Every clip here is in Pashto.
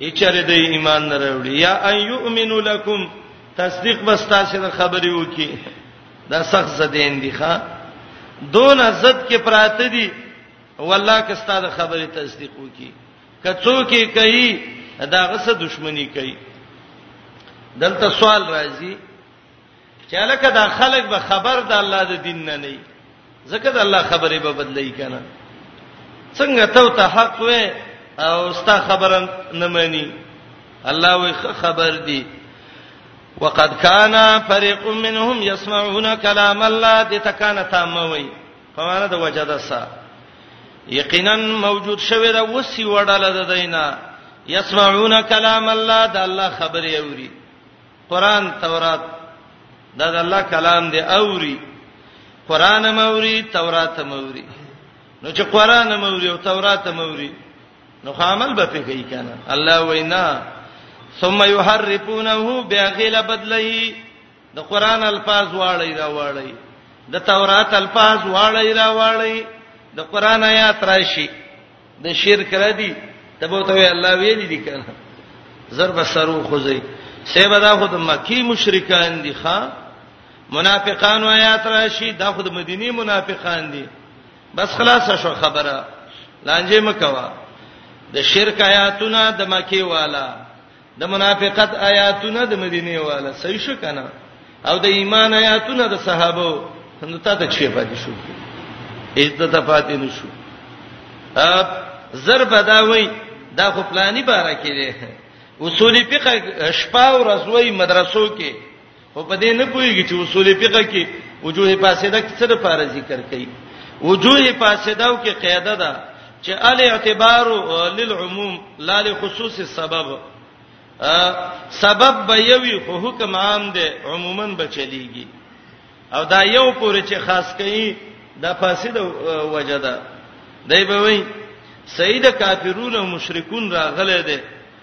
اچره د ایمان نه راوړي یا ان یؤمن لکم تصدیق بس تاسو د خبرې وکي دا سخت زدين دي ښا دون عزت کې پراته دي والله که ستاسو خبرې تصدیق وکي کڅو کې کوي دا غسه دښمنی کوي دلته سوال راځي چې الکه دا خلک به خبر د الله د دین نه نه ځکه د الله خبرې به بدلای کنه څنګه ته ته حق وې او ستا خبره نه مانی الله وې خبر دی وقد كان فريق منهم يسمعون كلام الله د تکانه تاموي په معنا د وجدا سا یقینا موجود شوی دا وسی وړاله د دینه يسمعون كلام الله د الله خبرې اوري قران تورات دا د الله کلام دی اوري قران موري تورات موري نو چې قران موري او تورات موري نو عمل به پکې کوي کنه الله وینا ثم يحرفونه باغل بدلی د قران الفاظ واړی را واړی د تورات الفاظ واړی را واړی د قران آیات راشي د شرک را دي ته به ته الله ویل دي کنه ضرب سرو خوځي سیبا دا خود مکی مشرکان دي ښا منافقان آیات راشي دا خود مدینی منافقان دي بس خلاص شو خبره لانجه مکوا د شرک آیاتونه د مکی والا د منافقت آیاتونه د مدینه والا صحیح شو کنه او د ایمان آیاتونه د صحابه نو تا ته چی پاتې شو عزت ته پاتې نشو اب ضرب دا وای دا خو پلاني بارا کې دي اصولي فقه شپه او ورځوي مدرسو کې خو په دې نه پوهیږي چې اصول فقه کې وجوه فاسده څه د پاره ذکر کړي وجوه فاسده او کې قاعده ده چې ال اعتبار للعموم لا لخصوص السبب سبب به یوي خو حکم عام دی عموما به چلیږي او دا یو پورې چې خاص کړي دا فاسده وجه ده دای به وایي سید کافرون او مشرکون راغله ده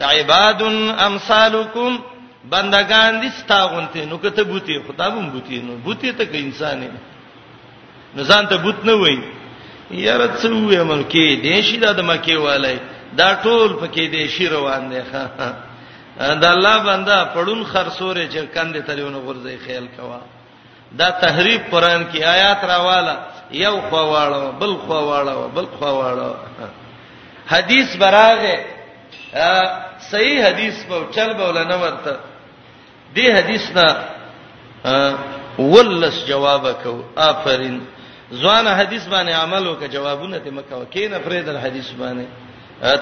عباد امثالکم بندگان دي ستاغونته نو کته بوتي خدا بم بوتي نو بوتي ته که انسان نه نو ځان ته بوت نه وای یاره څه وې ملکی دې شي دا د مکی والای دا ټول پکې دې شي روان دی ښا دا الله بندا پړون خرسوره چې کندې ترېونه غورځي خیال کوا دا تحریف قران کې آیات راواله یو خواواړو بل خواواړو بل خواواړو حدیث براغه صحیح حدیث په چل بوله نه ورته دی حدیث نه ولس جواب کو آفرین ځوان حدیث باندې عمل وکړه جوابونه ته مکو کینه فرې در حدیث باندې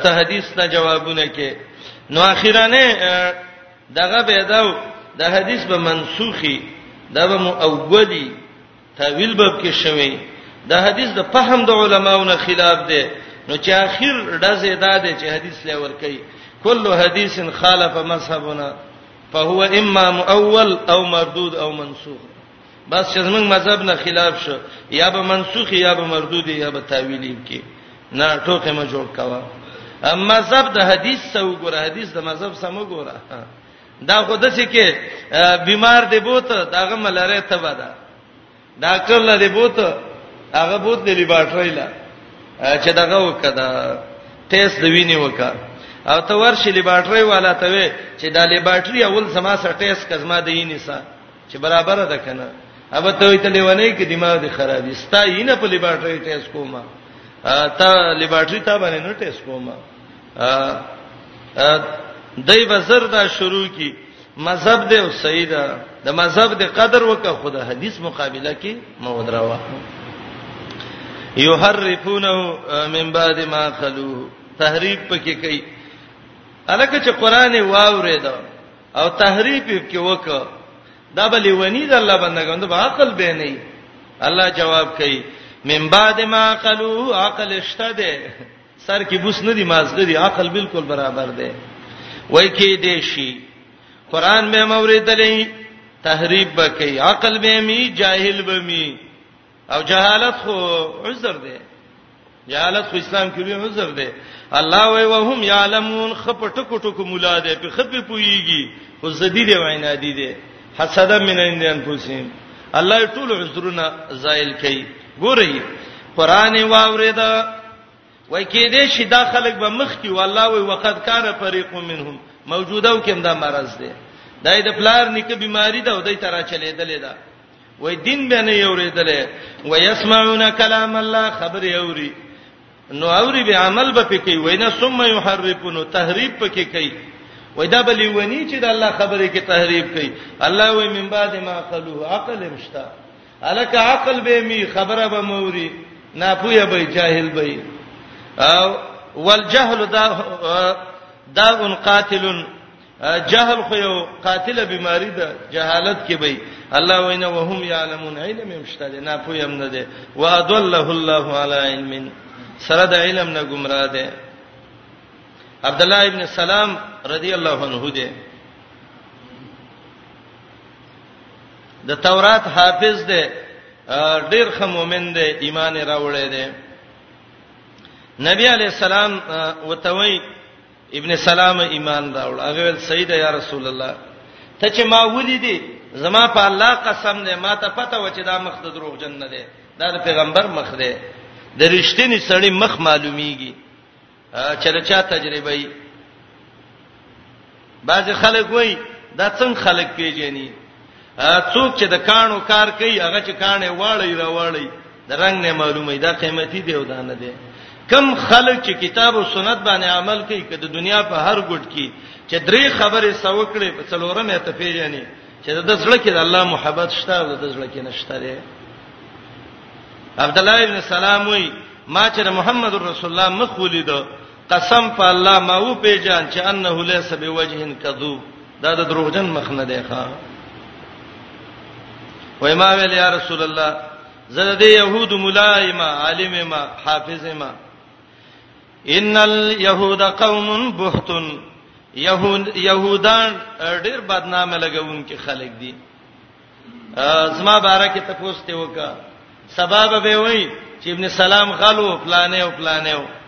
ته حدیث ته جوابونه کې نو اخیرانه دغه به دا د حدیث به منسوخي دا به مؤولي تعویل به کې شوی د حدیث د فهم د علماونو خلاف دی نو چې اخر دزه دا دی چې حدیث لې ور کوي کل حدیث خالف مذهبنا فهو اما مؤول او مردود او منسوخ بس چې زمنګ مذهب نه خلاف شو یا به منسوخ یا به مردود یا به تعویلی کې نه ټوکه ما جوړ کاوه مذهب د حدیث سو ګره حدیث د مذهب سم ګره دا خود څه کې بیمار دی بوت داغه ملاره ته بدا ډاکټر لا دی بوت هغه بوت دی لیبارټری لا چې داغه وکړه ټیسټ دی ویني وکړه او ته ورشي لیبارټری والا ته وې چې دا لیبارټری اول سما سره ټیسټ کزما دی نه سره چې برابر ده کنه اوبه ته وي ته لیونی کې دماغ دی خرابې ستا یې نه په لیبارټری ټیس کومه تا لیبارټری تا باندې نه ټیس کومه دای بزر دا شروع کی مذهب دی او سیدا د مذهب دی قدر وکه خدا حدیث مقابله کی مودراوا یحرفونه من بعد ما خلو تحریف پکې کوي الکه چې قران واورید او تحریف کې وک دا به لیونی د الله بندګان د عقل به نه وي الله جواب کوي من بعد ما قالو عقل شته ده سر کې بوس نه دی مازګه دی عقل بالکل برابر ده وای کې دې شي قران به موریدلې تحریف به کوي عقل به می جاهل به می او جهالت خو عذر دی جهالت خو اسلام کې لوی عذر دی الله وای وهم یعلمون خپټ کوټو کو مولا دی په خپې پویږي خو زدی دی وینا دی دی حسد من عند انفسهم الله ټول عذرونه زائل کوي ګورئ قران واوریدا وای کې دې شي دا خلک به مخ کې والله وای وقد کان فريق منهم موجوده او کوم دا مرز دی دای د پلار نیکه بیماری ده او دای ترا چلے دلې ده وای دین به نه یوریدل و یسمعون کلام الله خبر یوري نو اوري به عمل به پکې وینا ثم یحرفون تحریف پکې کوي وای دا بلی ونی چې د الله خبره کې تحریف کوي الله وای من بعد ما قالو عقل مشتا الک عقل به می خبره به موري ناپوهه به جاهل به او والجهل دا دا ان قاتل جهل خو یو قاتله بیماری ده جهالت کې به الله وینا وهم یعلمون علم مشته نه پویم نه ده وادله الله علی علم سره د علم نه گمراه ده عبد الله ابن سلام رضی الله عنه ده د تورات حافظ ده ډیر خ مؤمن ده ایمان راوړی ده نبی علی السلام وتوی ابن سلام ایمان راوړ هغه ول سید یا رسول الله ته چې ما ولې دي زما په الله قسم نه ما ته پته و چې دا مخ د دروغ جن نه دی دا د پیغمبر مخ دی د رښتینی سړی مخ معلومیږي چرچا تجربه ای بعض خلک وای دا څنګه خلک پیژني څوک چې د کانو کار کوي هغه چې کانې واړی را واړی د رنگ نه معلومه دا قیمتي دی او دا نه دی کم خلک چې کتاب او سنت باندې عمل کوي کله د دنیا په هر ګډ کې چې درې خبرې سوکړې په څلورمه ته پیژنې چې د زړه کې د الله محبت شته او د زړه کې نشته دی عبد الله ابن سلام وی ما چې محمد رسول الله مخ ولیدو قسم په الله ما و پیجان چې انه لیس بوجه کذوب دا د دروغجن مخ نه دی ښا وای ما ویل یا رسول الله زه د يهود ملایما عالمما حافظما ان اليهود قوم بهتن يهود يهودان ډیر بدنامه لګونکي خلک دي زما بارکه ته پوښتنه وکړه سبب به وای چې ابن سلام غلو پلانې او پلانې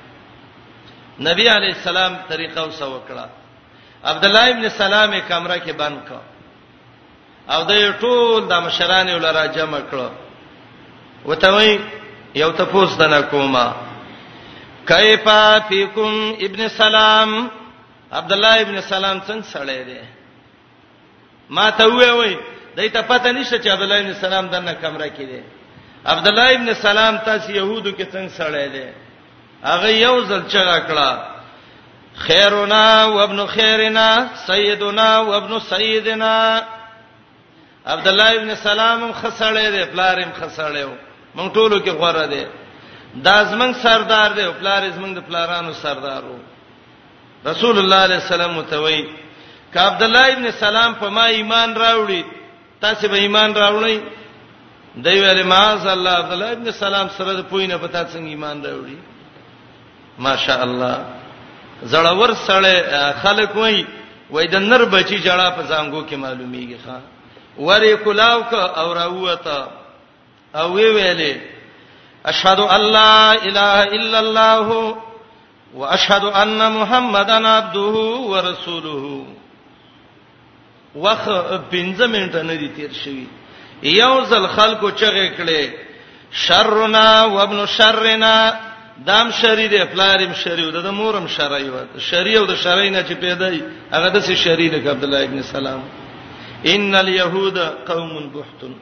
نبی علی السلام طریقه وسو کړه عبد الله ابن سلام یې کمره کې بند کړ او د ټول د مشران یې لرا جمع کړ وته وی یو تفوس دنه کومه کیفا فیکم ابن سلام عبد الله ابن سلام څنګه سړی دی ما ته وې وې دای ته پته نشته چې عبد الله ابن سلام دنه کمره کې دی عبد الله ابن سلام تاسو يهودو کې څنګه سړی دی هغه یو ځل چغه کړه خیرنا وابن خیرنا سیدنا وابن سیدنا عبد الله ابن سلام خسړې دې پلارم خسړېو مونږ ټولو کې غوړه دې دا زمنګ سردار دې پلار زمنګ د پلارانو سردارو رسول الله علیه السلام متوي ک عبد الله ابن سلام په ما ایمان راوړي تاسو به ایمان راوړی دی ویل معاذ الله عبد الله ابن سلام سره د پوینه پتا څنګه ایمان راوړي ماشاء الله زړور سره خلک وای وای د نر بچی جړه په زنګو کې معلومیږي ښا ورې کلاو ک او راوته او وی ویلې اشهد ان لا اله الا الله واشهد ان محمدن عبده ورسوله وخ 15 منټه نه دي تیر شوی یو ځل خلکو چغې کړي شرنا وابن شرنا دام شری دی پلارم شری او د مورم شری و شری او د شری نه چې پیدا ای هغه د سې شری د عبد الله ابن سلام ان اليهود قوم بحتن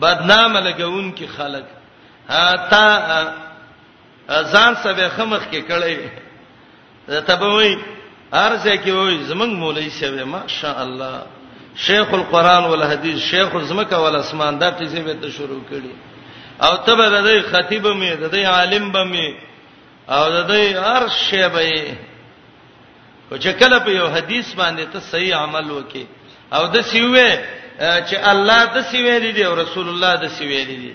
بدنام لګون کی خلق ها تا ځان سبه خمخ کې کړی ته به وای ارزه کې وای زمنګ مولوی سبه ماشاء الله شیخ القران ول حدیث شیخ زمکه ول اسمان دا قصې به ته شروع کړي او ته به د دې خطیب مې د دې عالم به مې او د دې هر شی به او چې کله په یو حدیث باندې ته صحیح عمل وکې او د سیوې چې الله د سیوې دي او رسول الله د سیوې دي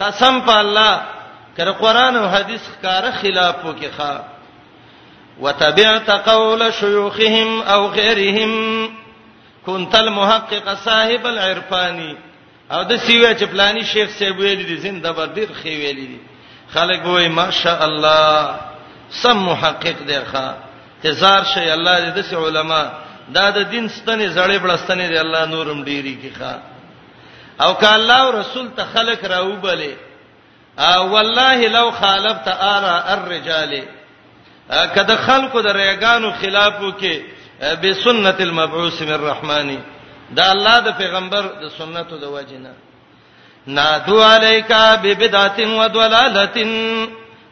قسم په الله کر قران او حدیث ښکار خلاف وکي ښا وتبعت قول شيوخهم او غيرهم كنت المحقق صاحب العرفاني او د سیوی چې پلاني شیخ صاحب ویلي دي زنده بر ډیر خې ویلي دي خلک وای ماشاء الله سم محقق دی ښا تزار شي الله دې د علماء دا د دین ستنې زړې بلستنې دی الله نورم ډیری کی ښا او که الله او رسول ته خلق راوبلې والله لو خالفت ارا الرجال کده خلکو د ریګانو خلاف وکي به سنت المبعوث من الرحمن دا الله د پیغمبر د سنتو د وجنه نادو علیکا ببدعت و ضلالت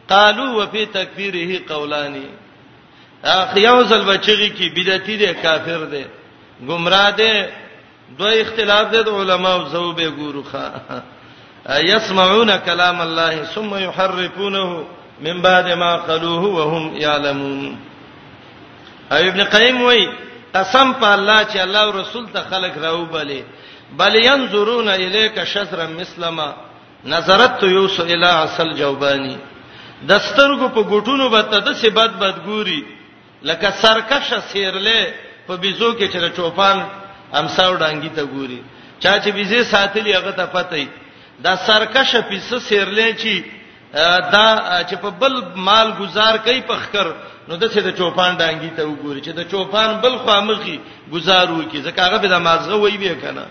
قالوا وفي تکفیره قولان اخ یو ځل بچی کی بدعتی دی کافر دی گمراه دی دوه اختلاف دی د علما او زو به ګورو ښا يسمعون كلام الله ثم يحرفونه من بعد ما قالوه وهم يعلمون او ابن قیم وای قسم په الله چې الله او رسول ته خلق راو بلې بل ينظرون اليك شذرا مسلما نظرت یوس الی اصل جوبانی دسترګو په ګټونو به ته د سبد بد ګوري لکه سرکشه سیرلې په بيزو کې چې د چوپان امساو ډانګي ته ګوري چا چې بيزه ساتلی هغه ته پته ای دا سرکشه پیسه سیرلې چې دا چې په بل مال گزار کوي په خکر نو د څه د چوپان ډانګي ته وګوري چې د چوپان بل خامخي گزار وکي ځکه هغه به د مازغه وای به کنه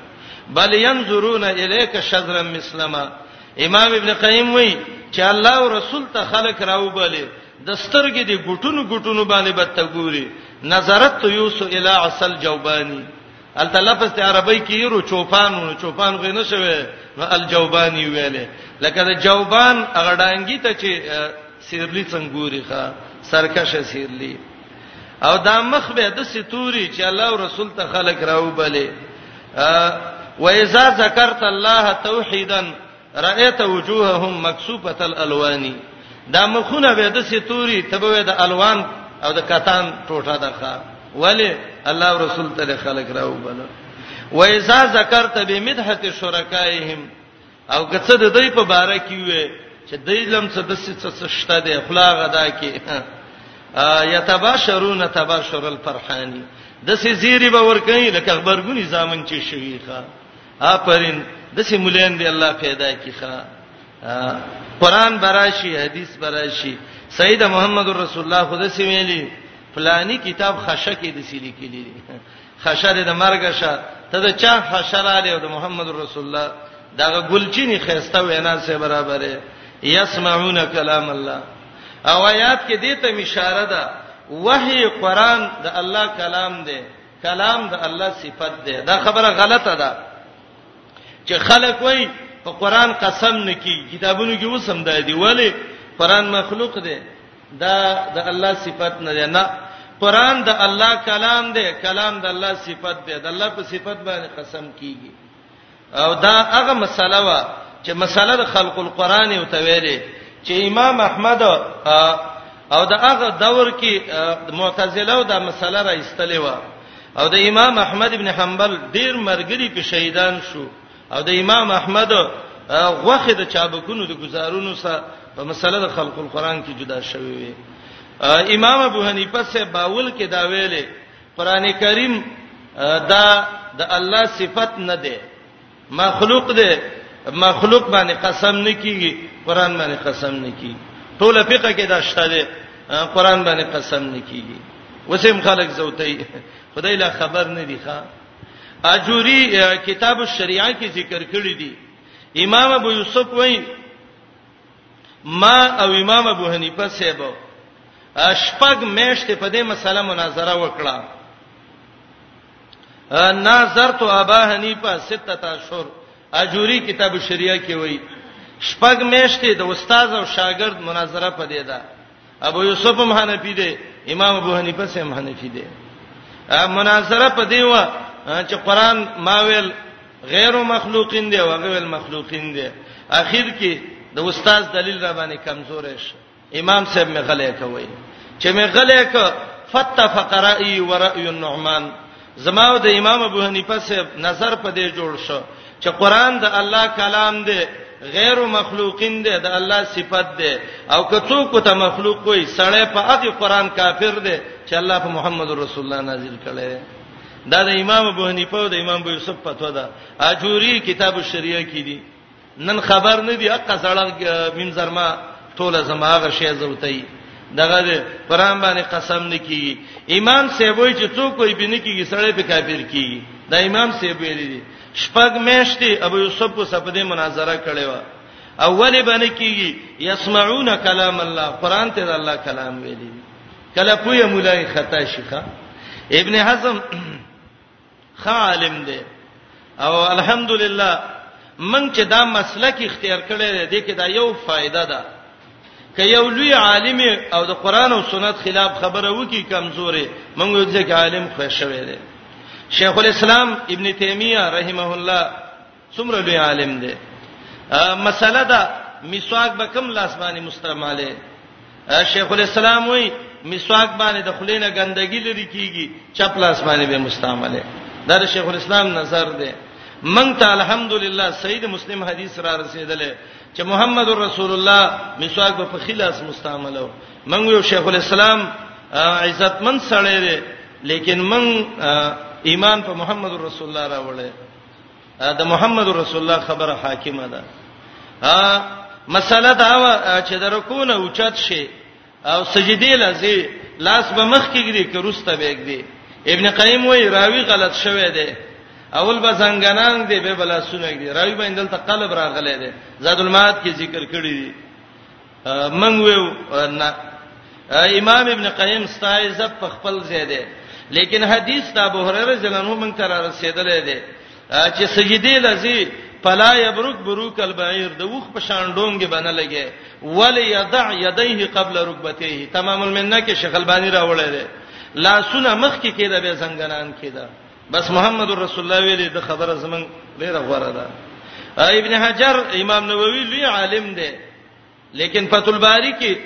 بل ينظرون اليك شذرا مسلما امام ابن قیم وای چې الله او رسول ته خلق راوبله د سترګې د ګټونو ګټونو باندې به تګوري نظرت تو یوسو الی عسل جوبانی الته لفظ ته عربی کې یو چوپانو چوپان غو نه شوی نو الجوبانی ویلې لکه د جوبان هغه ډانګی ته چې سیرلی څنګه ګوري ښا سرکشه سیرلی او دا مخ به د ستوري چې الله او رسول ته خلق راو بلې و اذا ذکرت الله توحیدا رایت وجوههم مکسوفه الالوان دا مخونه به د ستوري تبوي د الوان او د کتان ټوټه دخه ولی الله رسول ته خلق راو بل و اذا ذکرت بمدحه شرکائهم او کڅه د دوی په باره کې وي چې دوی لم څه د څه شته د اخلاق غدا کې یتباشرون تباشر الفرحانی د سې زیری به ور کوي لکه خبرګونی زامن چې شوی ښا آفرین د سې مولین دی الله پیدا کیخه قران براشي حدیث براشي سید محمد رسول الله خود سې ویلي فلانی کتاب خشه کې د سې لیکلي خشه د مرګ شه ته د چا خشه را لې د محمد رسول الله دغه ګلچینی خيسته وینا سره برابرې یسمعون کلام الله او آیات کې دې ته اشاره ده وحي قران د الله کلام دی کلام د الله صفت ده دا خبره غلطه ده چې خلک وایي په قران قسم نه کی کتابونو کې وسم ده دی ولی قران مخلوق ده دا د الله صفت نه ده نه قران د الله کلام ده کلام د الله صفت ده د الله په صفت باندې قسم کیږي او دا هغه مسله وا چې مسله د خلق القرآن یو ته ویلې چې امام احمد او دا هغه دور کې معتزله او دا مسله را ایستلې و او د امام احمد ابن حنبل ډیر مرګري په شهیدان شو او د امام احمد غوخه د چابکونو د گزارونو سره په مسله د خلق القرآن کې جدا شوی وي امام ابو حنیفه سه باول کې دا ویلې قران کریم دا د الله صفت نه ده مخلوق ده مخلوق باندې قسم نه کیږي قران باندې قسم نه کیږي ټول فقہ کې دا شته ده قران باندې قسم نه کیږي وسیم خلک زوتای خدای لا خبر نه دی ښا اجوری کتاب الشریعه کې ذکر کړی دی امام ابو یوسف وایي ما او امام ابو حنیفه صاحب شپږ میاشتې په دې مسله مناظره وکړه ناظرت ابا حنیفه سته اشهر اجوری کتاب شریعه کې وایي شپږ میاشتې د استاد او شاګرد مناظره پدې ده ابو یوسف هم حنفي دی امام ابو حنیفه سم حنفي دی مناظره په دی و چې قران ما ویل غیر مخلوقین دی او غیر مخلوقین دی اخر کې د استاد دلیل را باندې کمزور شي امام صاحب مې غلې کوي چې مې غلې ک فتفق رأي ورأي النعمان زما او د امام ابو حنیفه صاحب نظر په دې جوړ شو چې قران د الله کلام دی غیر مخلوقین دی د الله صفت دی او که څوک ته مخلوق وي سړی په هغه قران کافر دی چې الله په محمد رسول الله نازل کړي دا د امام ابو حنیفه او د امام ابو یوسف فتوا ده اجوری کتاب الشریعه کې دي نن خبر نه دی اقا سړی منظرما ټوله زماغه شی زوتای دغه پرام باندې قسم نه کیږي امام سیبوی چې څوک وي بنه کیږي سړی په کافر کیږي دا امام سیبوی دی شپږ میاشتې ابو یوسف کو سپدې مناظره کړې و اولی باندې کیږي یسمعون کلام الله قران ته الله کلام ویلي کله پوی مولای خطا شيخه ابن حزم ښه عالم دی او الحمدلله من چې دا مسلک اختیار کړی دی کې دا یو فائدہ ده که یو لوی عالم او د قران او سنت خلاف خبره وکي کمزورې مونږ یو ځکه عالم خوښ شوی دی شیخ الاسلام ابن تیمیه رحمه الله څومره لوی عالم دی مسله دا مسواک به کوم لاس باندې مستعمله شیخ الاسلام وی مسواک باندې د خلینو ګندګی لري کیږي چپ لاس باندې به مستعمله دا د شیخ الاسلام نظر دی مونږ ته الحمدلله سید مسلم حدیث را رسیدلې چې محمد رسول الله مسواک په خلاص مستعملو مونږ یو شیخ الاسلام عزتمن سره دی لیکن مونږ ایمان په محمد رسول الله راوړل د محمد رسول الله خبره حاکمه ده ها مساله دا و چې د رکوع نه اوچت شي او سجدي لزی لاس به مخ کې ګری که روسته به ګری ابن قیم وای راوی غلط شوه دی اول به زنګنان دی به بلا سونه ګری راوی به اندل ته قلب راغله دی زاد المعاد کې ذکر کړی دی من ویو نه امام ابن قیم ستای زب په خپل ځای دی لیکن حدیث د ابو هريره جنانو من تر رسیدلې دی چې سجدي لذي فلا يبرك بروك البعير د وخ په شان ډونګ بنه لګي ول يدع يديه قبل ركبتيه تمام المنه کې شیخ الباني راوړل دی لا سونه مخ کې کېده به زنګنان کېده بس محمد رسول الله ویلي د خبره زمنګ ډیره غوړه ده ابن حجر امام نووي لوی عالم دی لیکن فتح الباری کې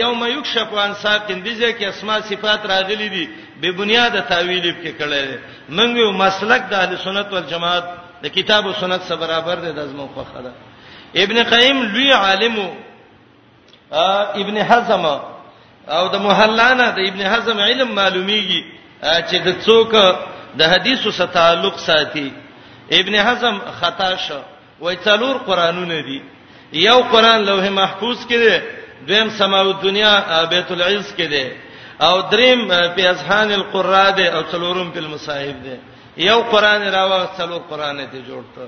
یوم یکشف عن ساق دځه کې اسماء صفات راغلي دي به بنیاد تعویل کې کړل منګ یو مسلک د اهل سنت والجماعت د کتاب او سنت سره برابر دی د ازمو په خدا ابن قیم لوی عالم ابن حزم او د محلانا د ابن حزم علم معلومیږي چې د څوک د حدیثو سره تعلق ساتي ابن حزم خطا شو وای څلور قرانونه دي یو قران لوح محفوظ کې دی دویم سماع الدنیا بیت العز کې دی او دریم په اذهان القرآن دی او څلورم په المصاحب دی یو قران راو څلور قران ته جوړته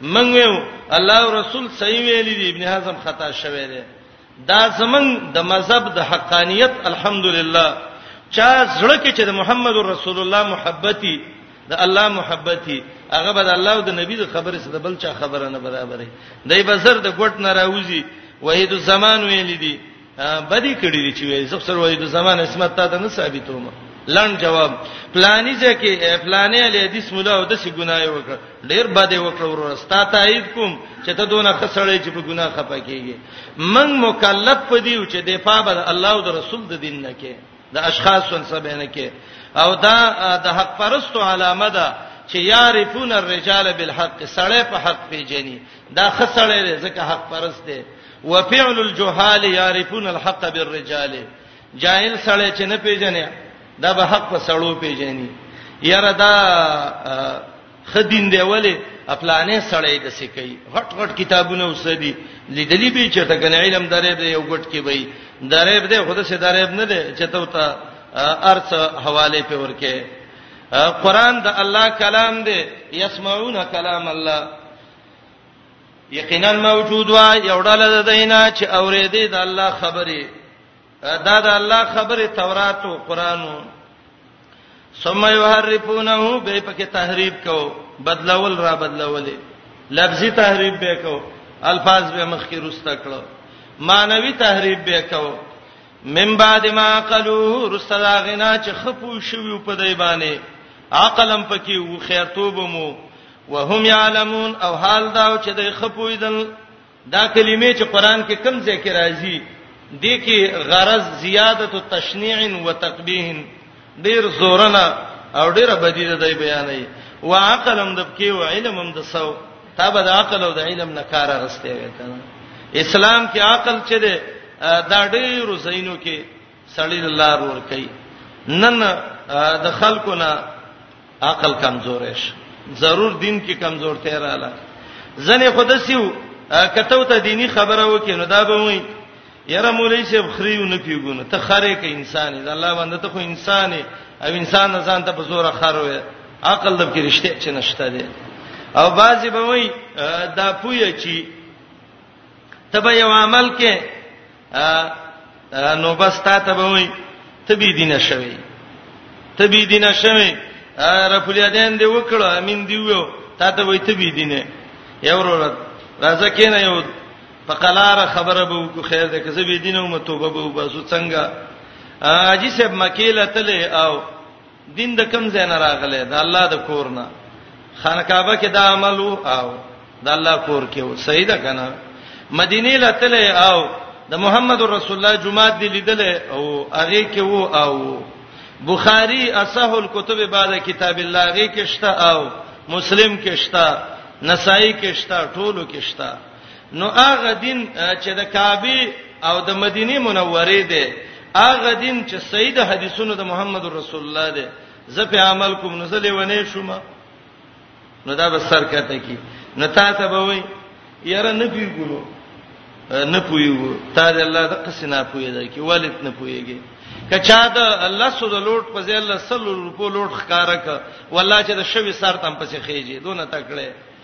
منګو الله او رسول صحیح ویلي دي ابن حزم خطا شوی دی دا زمنګ د مذهب د حقانیت الحمدلله چا زړه کې چې د محمد رسول الله محبتي د الله محبتي هغه به د الله او د نبی د خبرې سره بل چا خبره نه برابرې دای بزر د ګټ نه راوځي وحید الزمان ویل دي بدی کړی دي چې وای زب سر وحید الزمان اسمت ته نه ثابتوم لړن جواب پلانی ځکه پلانې علی حدیث مولا او د سی ګناه وکړ ډیر بده وکړ ورستا تایید کوم چې ته دونه خسړې چې په ګناه خپه کیږي من مکلف پدیو چې دفاع به الله او رسول د دین نه کې د اشخاص څخه نه کې او دا د حق پرستو علامه ده چې یعرفون الرجال بالحق سړی په حق پیژني دا خسړی دی ځکه حق پرست دی وفعل الجهال یعرفون الحق بالرجال جاهل سړی چې نه پیژني دا به حق په سړو پیژني یاره دا خه دین دی ولې خپلانې سړی د څه کوي غټ غټ کتابونه وسدي لیدلی به چې ته کنه علم درې به یو غټ کې وي درې به خود سه درې نه دی چې ته ته ارث حواله په ورکه قران د الله کلام دی یسمعون کلام الله یقینا موجود وا یو ډله د دینه چې اورېدې د الله خبره دا د الله خبره تورات او قران ثم يحرفونه به پکې تحریف کو بدلول را بدلولې لفظي تحریف به کو الفاظ به مخکې رستا کړو مانوي تحریف به کو من بعد ما قالو رسلا غنا چې خپو شوی په دای باندې عقلم پکې و خیرتوب مو وهم يعلمون او حال دا چې د خپویدل دا کلمې چې قران کې کم ځای کې راځي د کې غرض زیادت تشنیع و تقبیح ډیر زورنا او ډیر بدی د بیانې و عقلم د کې و علمم د سو تا به د عقل او د علم نه کار غسته وې کنه اسلام کې عقل چې ده دا ډیر زینو کې سړی لار ور کوي نن د خلکو نه عقل کمزور شي ضرور دین کې کمزورتیا رااله ځنې خود سیو کته ته دینی خبره وکي نو دا به وي یاره مولوی صاحب خریو نه پیګونه ته خره کې انسان دی الله باندې ته خو انسان او انسان ځان ته په زور خروي عقل د کې رښتیا چې نشته دی او بعضی به وای دا پوی چی تبه یو عمل کې نو بس تا ته به وي ته بي دینه شوی ته بي دینه شوی رفل یدین دی وکړه امین دی وو تا ته وي ته بي دینه یو ورور راځه کینه یو په قلار خبره به وکړو خیر ده که زه بي دینه وم توبه به وباسو څنګه اجي صاحب مکیله تله او دین د کوم ځای نه راغلی د الله د کور نه خانه کعبه کې دا عمل وو او د الله کور کې وو صحیح ده کنه مدینه لته او د محمد رسول الله جمعه دی لیدل او هغه کې وو او بخاری اصح الكتب بعد کتاب الله هغه کې شته او مسلم کې شته نسائی کې شته ټولو کې شته نو هغه دین چې د کعبه او د مدینه منورې ده هغه دین چې سید حدیثونو د محمد رسول الله ده زه په عمل کوم نو زلې ونې شوم نو دا به سر کته کی نو تا ته به وای یاره نه پیګورو نه پویو تا د الله د قصنا پوی دی کی والد نه پویږي کچا د الله سود لوټ په ځای الله صلی الله علیه وسلم لوټ خکارک والله چې د شوی سر تم پسې خېږي دونه تکړه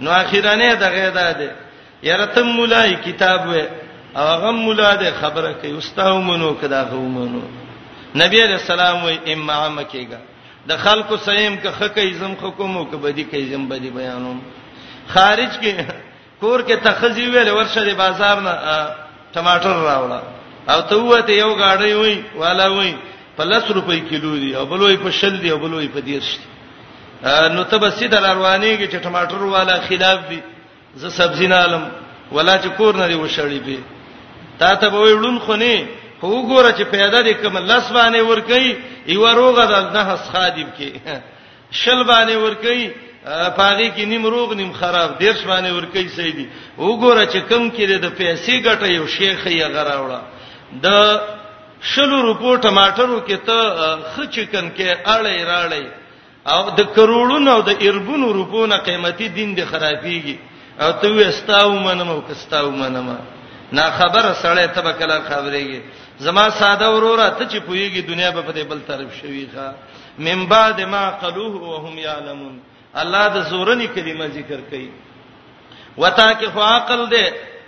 نو اخیرانه دغه ده ده یاره تم مولای کتاب و او هغه مولا ده خبره کوي استاو منو کدا غو منو نبی علیہ السلام و امام کېګا د خلکو سیم که خکه ازم حکومو که بدی کې ازم بدی بیانوم خارج کې کور کې تخزی ویل ورشه د بازار نه ټماټر راوړه او ته وته یو گاډی وای والا وای په لس روپۍ کیلو دی او بلوي په شل دی او بلوي په 10 دی نو ته به سیده روانېږي چې ټماټر والا خلاف دي زه سبزی نه علم ولا چې کور نه دی وشړی به تا ته به وړون خو نه خو وګوره چې پیدا دې کوم لس باندې ور کوي یو روغه ده نه حس خادم کې شل باندې ور کوي پاغي کې نیم روغ نیم خراب ډیر شوانه ور کوي سي دي وګوره چې کم کې د پیسې ګټه یو شیخ یې غراوړه د شلو روپو ټماټرو کې ته خچکن کې اړې راړې او د کروڑونو او د اربونو روپو نه قیمتي دین دي خرابيږي او ته وستاو منم او کستاو منم نا خبر سړی ته بکلا خبرېږي زما ساده وروره ته چې پويږي دنیا به په دې بل طرف شوي ښا من بعد ما قلوه وهم يعلمون الله د زورني کلمه ذکر کوي وتا کې خو عقل دې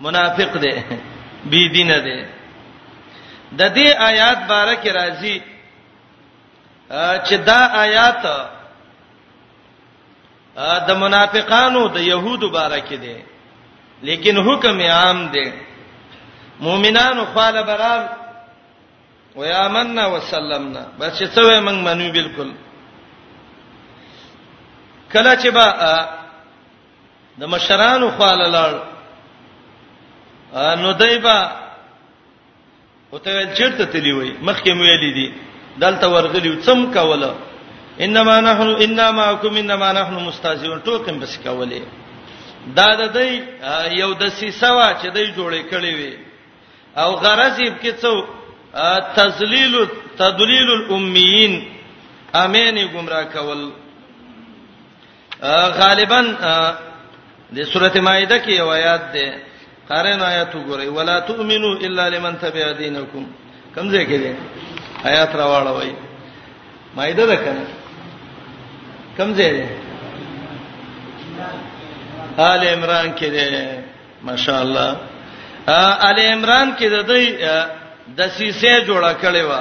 منافق دی بی دین دی د دې آیات باره کې راځي چې دا آیات د منافقانو د يهودو باره کې دی لیکن حکم عام دی مؤمنانو خاله برال ويامننا وسلمنا بس چې څه وې موږ منو بالکل کله چې با د مشرانو خواله لاړ نو دایبا او ته ول چیرته تلی وای مخکې مو ویلې دي دلته ورغلی څم کوله انما نحن انما کوم انما نحن مستهزئون ټوکم بس کوله دا د دې یو د سیسوا چې دې جوړې کړې وي او غرض یې کې څو تذلیل تدلیل الامیین امین گمراه کول غالبا د سورته مائده کې یو آیات ده قارن آیات وګورئ ولا تؤمنو الا لمن تبع دینکم کوم ځای کې ده آیات راواړه وای مائده ده کنه کوم ځای ده آل عمران کې ده ماشاءالله آل عمران کې ده د سیسه جوړه کړې و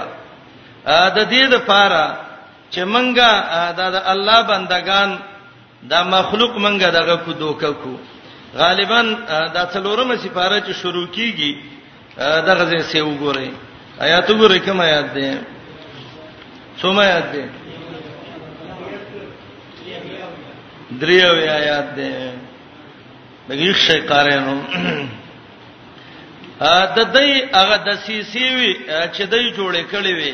د دې لپاره چې منګه دا د الله بندگان دا مخلوق منګه دغه کو دوکه کو غالبا دا څلورمه سپاره چې شروع کیږي دغه ځای سه وګورئ آیات وګورئ کوم آیات دی څوم آیات دی دریو آیات دی دغه شي قارینو د دې هغه د سیسی وی چې دای جوړې کړې وی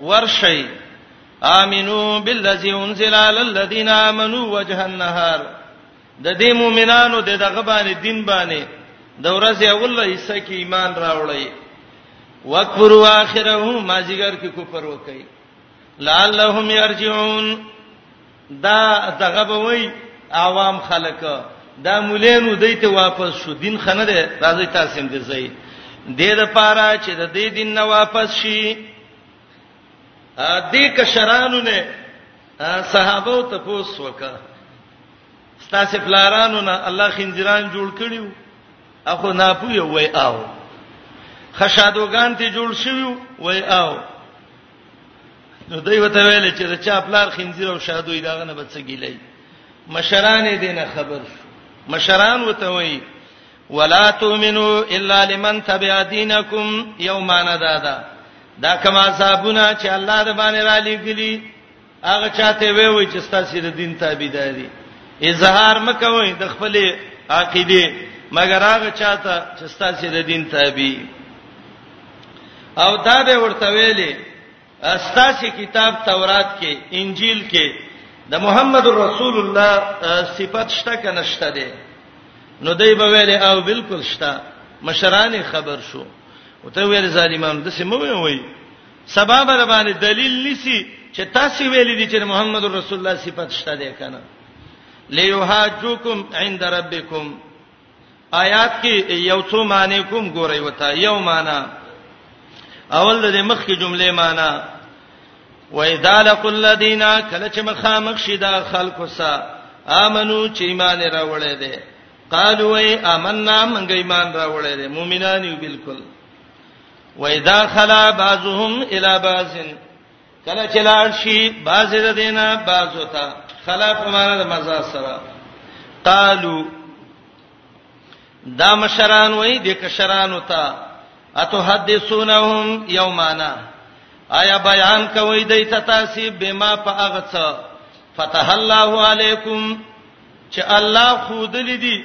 ورشي امنو بالذي انزل على الذين امنوا وجه النهار د دې مؤمنانو د دغه باندې دین باندې د ورځې اول حصہ کې ایمان راوړی وکفروا اخره ما زیګر کې کفر وکړي لعلهم يرجعون دا دغه به وای عوام خلک دا مولینو دیته واپس شو دین خنه ده راځي تاسو هم دې ځای دې د پاره چې د دې دین نه واپس شي ا دې کشرانو نه صحابه ته پوس وکا ستاسو پلارانو نه الله خنجران جوړ کړیو اخو ناپوی وای آو خشادوغان ته جوړ شوی وای آو نو دوی وته ویل چې دا چا پلار خنزیر او شادوی داغه نه بچ ګیلای مشران دې نه خبر مشران وته وی ولا تؤمنو الا لمن تبع دینکم یومانا دادا دا کما صاحبنا چې الله د باندې را لګلی هغه چاته وی وی چې ستاسو د دین تابعداري اظهار مکوئ د خپل عقیده مګر هغه چاته چې ستاسو د دین تابع او دا به ورته ویلې ستاسو کتاب تورات کې انجیل کې د محمد رسول الله صفات شته کنه شته دي نو دای به ویلې او بالکل شته مشران خبر شو او ته ویل ظالمان د سیمو وي سبا به باندې دلیل نسی چې تاسو ویلي دي چې محمد رسول الله صفات شته ده کنه لیوهاجوکم عند ربکم آیات کې یو څو معنی کوم ګورئ وتا یو معنی اول د مخ کې جمله معنی وَإِذَا لَقُوا الَّذِينَ كَلَّا چې مخامخ شي دا خلکو سره امنو چې ایمان راوړې دي قالوا اي آمنا من ایمان راوړې دي مؤمنان یو بالکل و اذا خلا بعضهم الى بعض کله چې لاړ شي بعض د دینه بعض وتا خلا په معنا د مزه سره قالو دا مشران وای د کشران وتا اتو حدیثونهم یومانا آیا بیان کوي د تتاسی بما په هغه څه فتح الله علیکم چې الله خود لیدي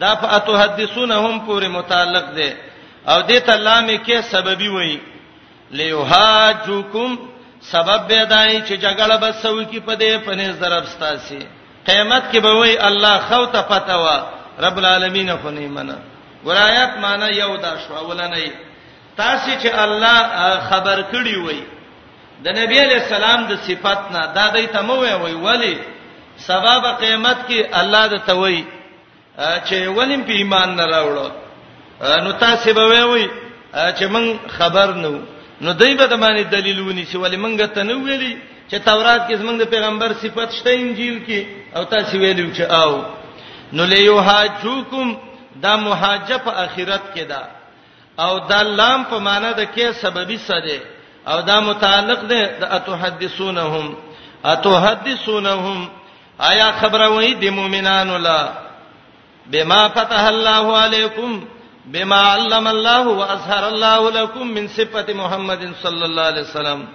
دا په اتحدثونهم پورې متعلق دی او دې ته لام کې سببي وایي لیوهاجوکم سبب به دای چې جګړه به سو کی په دې پنځ درب ستاسي قیامت کې به وای الله خو ته پتا و رب العالمین خو نه منه ورایات معنی یو دا شو اولنې تاسو چې الله خبر کړی وای د نبی علی السلام د صفات نه دا دای ته مو وای ولی سبب قیامت کې الله د توي چې ولیم په ایمان نه راوړو نو تاسو به وای چې من خبر نو نو دای به د باندې دلیل ونی چې ولی منګه ته نو ویلی چې تورات کې زمونږ د پیغمبر صفات شته انجیل کې او تاسو ویلو چې او نو لیو حاجوکم دا محاجه په اخرت کې ده او دا لام په معنا د کې سببي سره او دا متعلق ده د اتحدثونهم اتحدثونهم آیا خبره وای د مؤمنانو لا بما فتح الله علیکم بما علم الله واظهر الله لكم من صفات محمد صلی الله علیه وسلم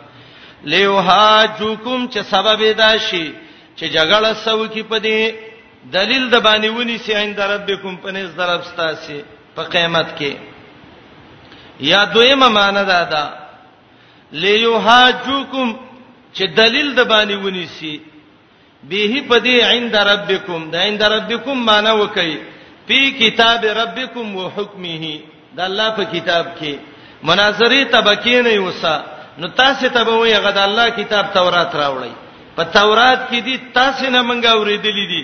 لیوهاجوکم چې سبب دا شي چې جګړه سو کی پدې دلیل د باندې ونی سي عند ربکم پنځ درب ستاسي په قیامت کې یا دویمه معنی دا ده لیوهاجوکم چې دلیل د باندې ونیسی به په دې عند ربکم د عند ربکم معنی وکي په کتاب ربکم او حکمه د الله په کتاب کې مناظره تبکې نه یوسا نو تاسو ته به وي غد الله کتاب تورات راوړی په تورات کې دي تاسو نه منګه ورېدلې دي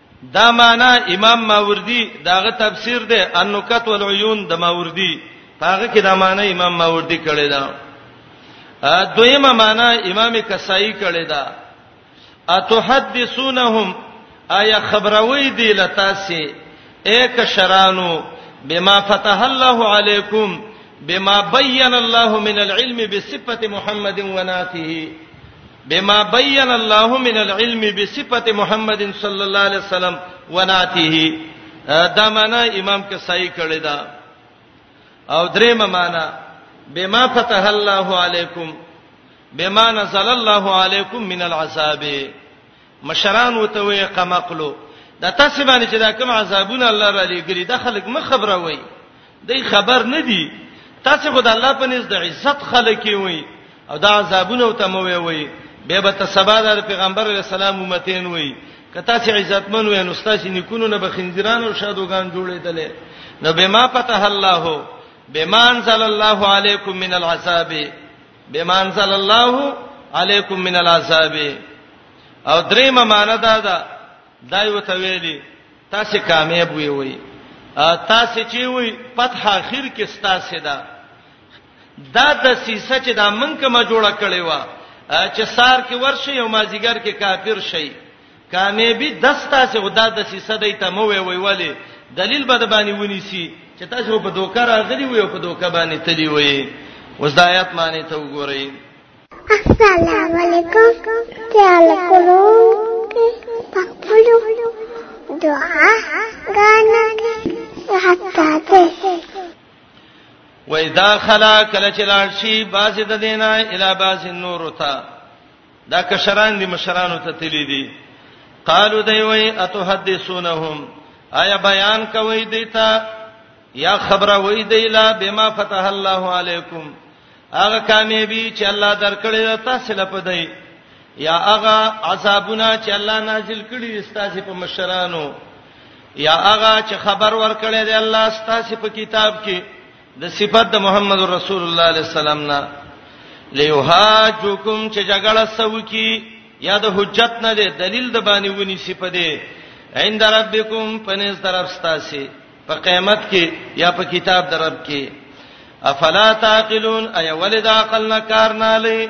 دا معنا امام ماوردی داغه تفسیر ده النکت والعیون د ماوردی هغه کې دا معنا امام ماوردی کړی دا دویمه معنا امام کسائی کړی دا اتحدثونهم آیا خبروي دی لتاسي ایک شرانو بما فتح الله علیکم بما بین الله من العلم بصفه محمد وناته بما بين الله من العلم بصفه محمد صلى الله عليه وسلم وناته دا معنا امام کسائی کړی دا او درې معنا بما فتح الله عليكم بما نزل الله عليكم من العذاب مشران وته وي قمقلو دا تاسو باندې چې دا کوم عذابونه الله را لېګري دا خلک مخ خبره وي دای خبر نه دي تاسو خو د الله په نس د عزت خلک وي او دا عذابونه ته مو وي به به تسبا د پیغمبر علی السلام امتین وي کته چې عزتمن وي نو ستاسو نیکونو نه بخنځران او شادوغان جوړېدل نو به ما پته الله بما انزل الله علیکم من العذاب بما انزل الله علیکم من العذاب او دریمه معنی دا ده دا یو ته ویلي تاسو کامیاب وي وي تاسو چې وي فتح اخر کې ستاسو ده دا د سیسه چې دا منکه ما جوړه کړې و چې سار کې ورشي او مازیګر کې کافر شي کامیابی دستا سه خدا د سیسه دی ته مو وی وی ولی دلیل به د باندې ونی سی چې تاسو په دوکه راغلی وی او په دوکه باندې تلی وی اوس د آیات معنی ته وګورئ السلام علیکم تعال کولو پخپلو دعا غانا حتا ته وإذا خلا کله چې لاړ شي باز د دینه الی باز نور ته دا کشران دي مشرانو ته تللی دي قالو دی وای اتحدثونهم آیا بیان کوي دیتا یا خبره وای دی لا بما فتح الله علیکم هغه کامیابی چې الله درکړی دا تاسو لپاره دی یا هغه عذابونه چې الله نازل کړی ستاسو په مشرانو یا هغه چې خبر ورکړی دی الله ستاسو په کتاب کې د صفات د محمد رسول الله علیه السلام نه لیوهاجوکم چې جګړه سوکی یا د حجت نه دی دلیل د باندې ونی سی په دی عند ربکم پنځ طرف ستاسي په قیامت کې یا په کتاب درب کې افلا تعقلون اي ولدا عقل نه کار نه لې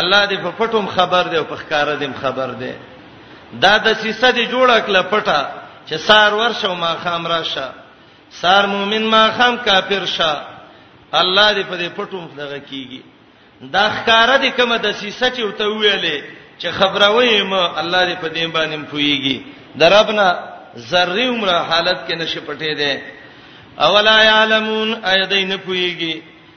الله دې په پټوم خبر دی او په ښکار دې خبر دی دا د سیسه دې جوړه کله پټه چې سار ورشه او ما خام راشه سار مؤمن ما خام کافر شه الله دې په دې پټوم دغه کیږي دا ښکار دې کومه د سیسه چې وته ویلې چې خبره وایم الله دې په دې باندې پويږي دربنا ذری عمره حالت کې نشه پټې ده اولا یعلمون ايدین پويږي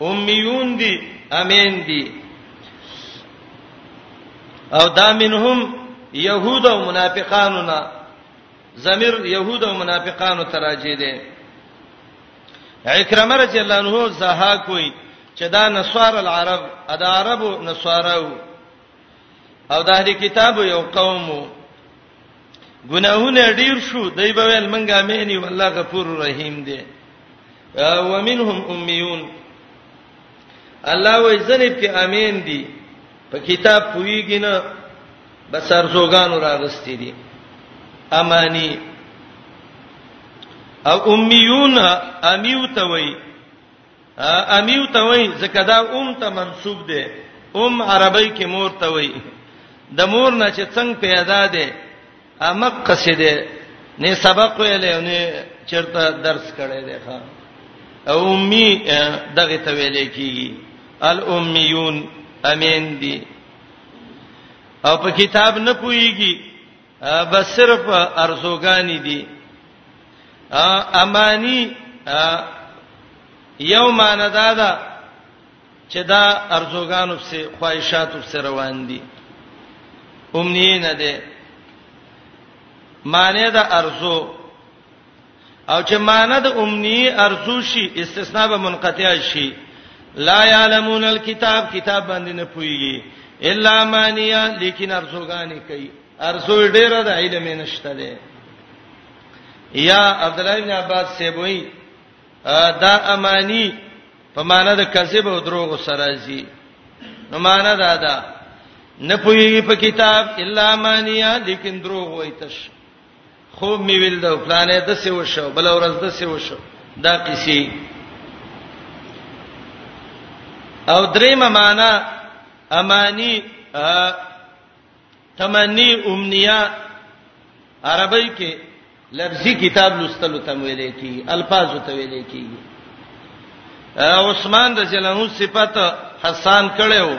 امیون دي امین دي او دا منهم يهود او منافقانو نه ضمیر يهود او منافقانو تراجه دي اکرمه رضی الله عنه زها کوي چې دا نصار العرب ادا عربو نصاراو او د اهل کتابو یو قومو ګناهونه ډیر شو دای به ویل منګه مینی والله غفور رحیم دی ومنهم امیون الله وې ځنې په امین دی په کتاب پویږي نه بس ارزوګان راغستې دي امانی او امیون امیو ته وای امیو ته وای زکه دا ام ته منسوب دی ام عربی کې مور ته وای د مور نه چې څنګه پیدا دی امک قصیده نه سبق ویلې نه چرته درس کړي دی ښا او امي دغه ته ویلې کیږي الامیون امین دی او په کتاب نه پويږي بس صرف ارزوګانی دي امانی یو معنی دا ده چې دا ارزوګانو په خواهشاتو په روان دي امنیه نه ده معنی دا ارزو او چې معنی د امنی ارزو شي استثناء به منقطع شي لا يعلمون الكتاب کتاب باندې نه پويږي الا مانیا لیکن ارزوګانی کوي ارزو ډیره د علم نشته ده یا عبد الله بن عباس سیبوی دا امانی په معنا د کذب او دروغ سره زی نو معنا دا ده نه پويږي په کتاب الا مانیا لیکن دروغ وای تش خوب می ویل د پلانې د څه وشو بل ورځ د څه وشو دا قصې او دریم معنا امانی تمنی امنیا عربی کې لفظي کتاب لوستلو ته ویل کی الفاظ ته ویل کی عثمان رضی الله عنه صفات حسان کړو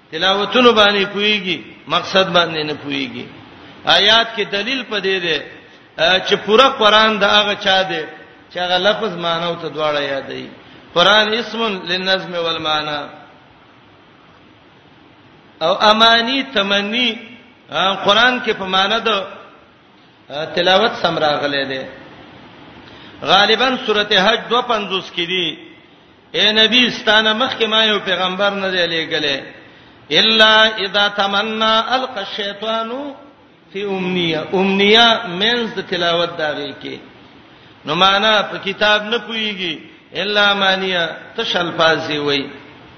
تلاوتونو باندې پويږي مقصد باندې نه پويږي آیات کې دلیل پدې ده چې پورا قران دا هغه چا ده چې هغه لفظ معنی او ته دواړه یادې قران اسم للنظم والمعنى او امانی تمنی قران کې په معنی ده تلاوت سم راغلې ده غالبا سورته حج 250 کې دي اے نبی ستانه مخکې ما یو پیغمبر نه دی لېګلې الا اذا تمنا القى الشیطان فی امنیه امنیه مینز د تلاوت داږي کې نو معنا په کتاب نه پويږي الا مانیه تش الفاظ وي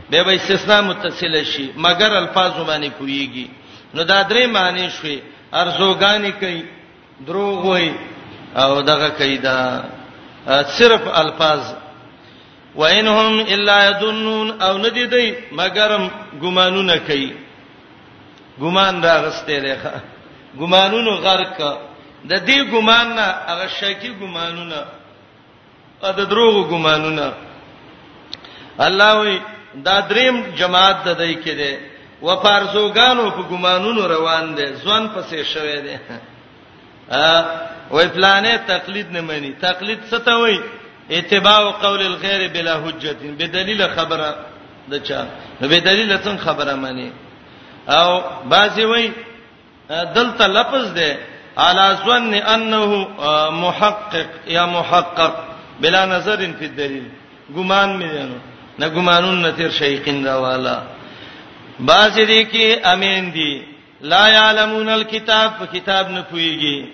به به استثناء متصل شي مگر الفاظ باندې پويږي نو دا درې معنی شوي ارزوګانی کوي دروغ وای او دغه کیدا صرف الفاظ وانهم الا يظنون او ندی دی مګرم ګمانونه کوي ګمان راغسته دی ګمانونو غرق د دې ګمان نه هغه شکی ګمانونه ا د دروغ ګمانونه الله وی دا دریم جماعت د دای کې دی و پارزوګانو په ګمانونو روان دي ځوان پسې شوي دي ا وې پلانې تقلید نه مانی تقلید څه ته وای اتباع قول الغیر بلا حجت بدلیل خبره دچا نو بدلیل څنګه خبره مانی او بعضی وای دلته لفظ ده على ظن انه محقق یا محقق بلا نظر فی الدلیل ګمان مې نه نه ګمانون نه تیر شي قندا والا باز دې کې امین دي لا يعلمون الكتاب په کتاب نه پويږي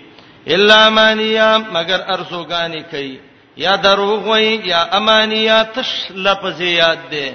الا مانیا مگر ارزوګانی کوي یا دروغ وای یا امانیا تش لفظ یاد ده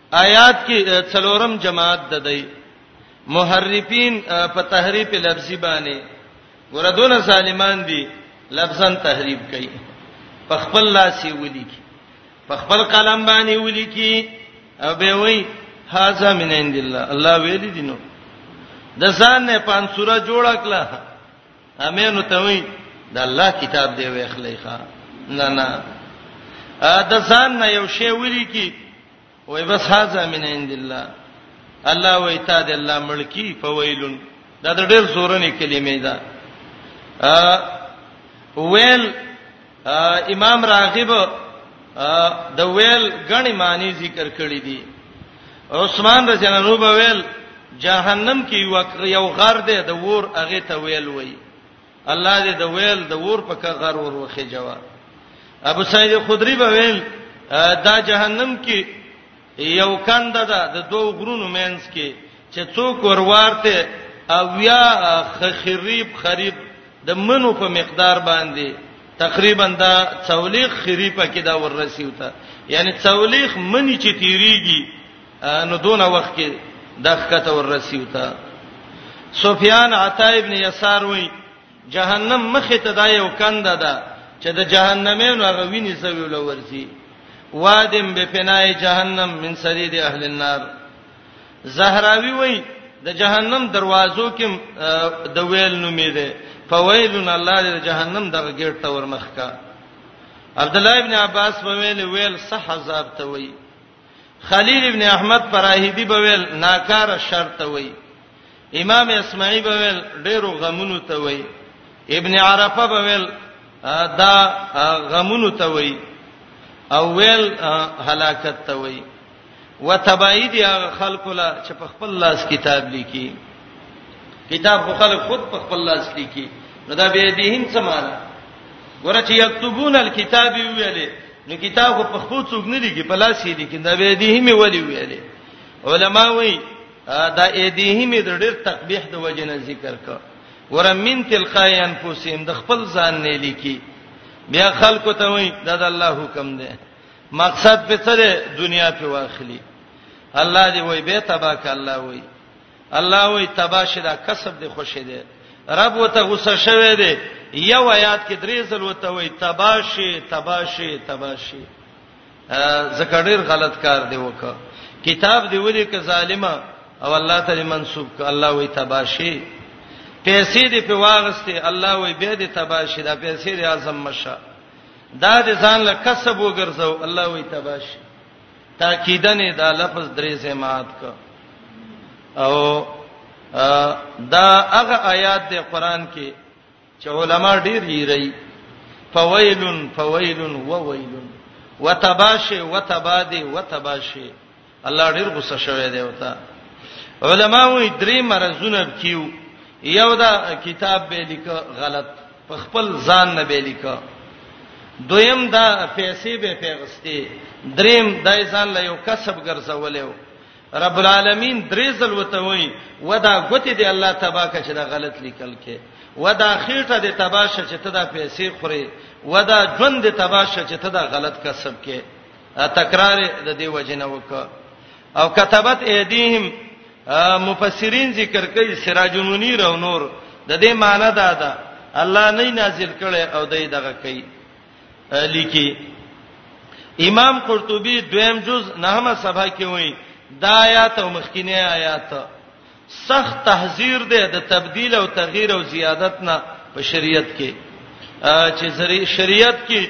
آیات کې څلورم جماعت د دی محرفین په تحریف لفظي باندې ګردونه ظالمان دي لفظا تحریف کوي په خپل لاس یې ولیکي په خپل قلم باندې ولیکي او به وای هاذا من عند الله الله ویل دي نو د ځان نه پانسوره جوړ کړه امینو ته وای د الله کتاب دی وې خلای ښا نه نه د ځان نه یو شی ولي کی وای بس هاذا من عند الله الله وای تا د الله ملکی فویلن دا د ډېر زورنې کلمې ده ویل امام راغب د ویل غنی معنی ذکر کړی دی عثمان رضی الله عنه ویل جهنم کې یو یو غر دی د ور هغه ته ویل وای الله دې د ویل د ور په کا غر ور وخه جواب ابو سعید خدری به ویل دا جهنم کې یو کنده ده د دوو غرونو مینس کې چې څوک ورورته او یا خریب خریب د منو په مقدار باندې تقریبا دا څولې خریپه کې دا ورسیو ته یعنی څولې منی چې تیریږي نو دونه وخت کې د خکته ورسیو ته سفیان عطا ابن یسار وای جهنم مخه ته دا یو کنده ده چې د جهنمینو هغه ویني سوي ولورسي وادم به فنای جهنم من سدید اهل النار زهراوی وای د جهنم دروازو کې د ویل نومې ده فویلن الله د جهنم دغه ګیټ ته ورمخ کا عبد الله ابن عباس په ویل ویل صح عذاب ته وای خلیل ابن احمد فراهیدی به ویل ناکار شر ته وای امام اسماعی به ویل ډیرو غمونو ته وای ابن عرفه به ویل دا غمونو ته وای او ویل هلاکت ته وای وتباید خلق لا چې په خپل لاس کتاب لیکي کتاب خو خلک خود په خپل لاس لیکي نو دا به دې هین څه معنی ورته یكتبون الكتاب ویلې نو کتاب خو په خپل څوک نه لیکي په لاس یې لیکي دا به دې همي ولي ویلې علما وایي دا اې دې همي د ډېر تقبیح د وجنه ذکر کړ ورمن تلقای انفسهم د خپل ځان نه لیکي بیا خلکو ته وایي دا د الله حکم دی مقصد په څه دی دنیا په واخلي الله دې وایي به تباک الله وایي الله وی تباشه دا کسب دی خوشی دی رب وته غوسه شوه دی یو آیات کې درې ځل وته وی تباشه تباشه تباشه زکړیر غلط کار دی وک کتاب دی ولي ک ظالما او الله تعالی منسوب ک الله وی تباشی پیسې دی په واغسته الله وی به دی تباشی دا پیسې دی اعظم مشه دا د ځان له کسب وګرځاو الله وی تباشی تاکیدنه دا لفظ درې سه مات ک او دا هغه آیات د قران کې چې علما ډیر یې رہی فویلن فویلن و ویلن وتباشه وتبادی وتباشه الله ډیر غوسه شوی دی وتا علما وی درې مرزونه کیو یو دا کتاب به لیک غلط په خپل ځان نه به لیکه دویم دا پیسې به پیغستې دریم دای ځان له یو کسب ګرځولیو رب العالمین درې ځل وته وای ودا غوتی دی الله تبا کا چې دا غلط لیکل کې ودا خېټه دی تبا شه چې ته دا پیسې خوري ودا ژوند دی تبا شه چې ته دا غلط کسب کې تکرار د دې وجنه وکړه او كتبت ايديهم مفسرین ذکر کوي سراج المنیر او نور د دې معنی دا ده الله نه نازل کړي او دای دغه کوي لیکي امام قرطبي دویم جز نهمه صفحه کې وایي دا آیات او مخکینه آیات سخت تحذير دی د تبديل او تغيير او زیادت نه په شریعت کې چې زری شریعت کې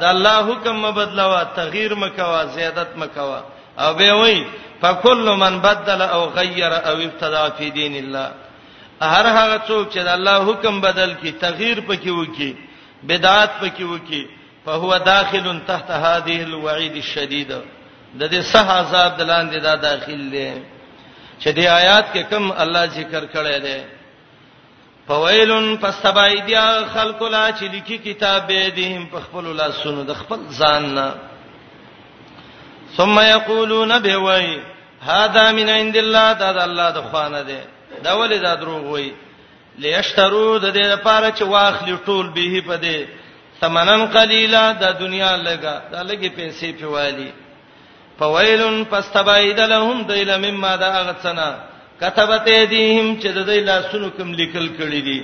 د الله حکم مبدلوا تغییر مکوا زیادت مکوا او به وای فکل من بدل او غیر او ابتدا فی دین الله هر هغه څوک چې د الله حکم بدل کی تغییر پکې وکي بدعات پکې وکي فهو داخل تحت هذه الوعید الشدیده د دې صح عذاب دلاندې دا داخل دي چې د آیات کې کم الله ذکر کړی دی فویلن فاستبای دی خلق لا چې لیکي کتاب به دیم په خپل لاسونو د خپل ځان نه ثم یقولون به وای هاذا من عند الله دا د الله د خوانه دی دا ولې دا دروغ وای لیشترو د دې لپاره چې واخلي ټول به په دې ثمنن قلیلا د دنیا لګا دا لګي پیسې پیوالي فویلن فاستبعد لهم دیل مما دا غڅنا كتبت ايديهم چې د دې لاسونو کوم لیکل کړی دي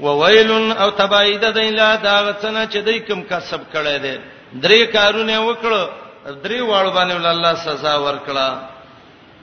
وویل او تبعید دیلا دا غڅنه چې دای کوم کسب کړی دی درې کارونه وکړو درې واړو باندې الله سزا ورکړه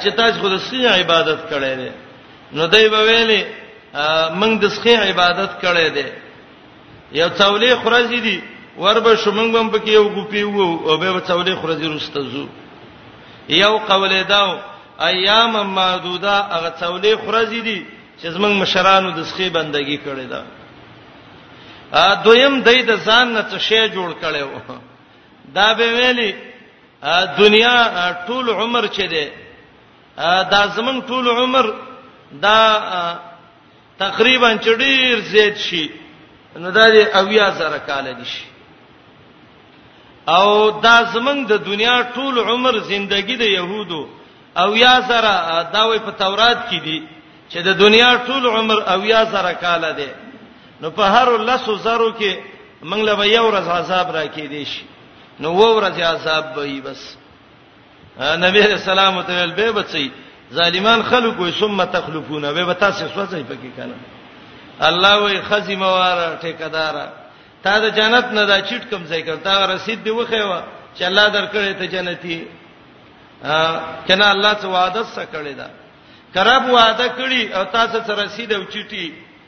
چې تاسو خو د سخی عبادت کړی دی نو دای به ویلې موږ د سخی عبادت کړی دی یو څولې خرزې دي وربه شومنګ بم پکې یو ګوپی وو او به څولې خرزې رسته زو یو قولې داو ایام معدوده هغه څولې خرزې دي چې زمنګ مشرانو د سخی بندگی کړی دا ا دویم دای د ځان نه څه شی جوړ کړي وو دا به ویلي دنیا ټول عمر چې دی دا زمنګ ټول عمر دا تقریبا چډیر زیات شي نو دا دی اویا زره کال دي شي او دا زمنګ د دنیا ټول عمر زندگی د يهودو او یا زره دا وی په تورات کې دي چې د دنیا ټول عمر او یا زره کال دی نو په هر لسو زرو کې منګله به یو ورځ عذاب راکې دي شي نو ورځي عذاب به وي بس نبی رسول الله ته ویل به بچي ظالمان خلق وي ثم تخلفون به به تاسو سوځي پکې کنه الله وي خزمه وار ټیکدار تا د جنت نه دا چټ کم ځای کړتا رسید دی وخه وا چې الله درکړې ته جنتی کنه الله څه وعده سره کړی دا کرب وعده کړی او تاسو سره رسید او چټي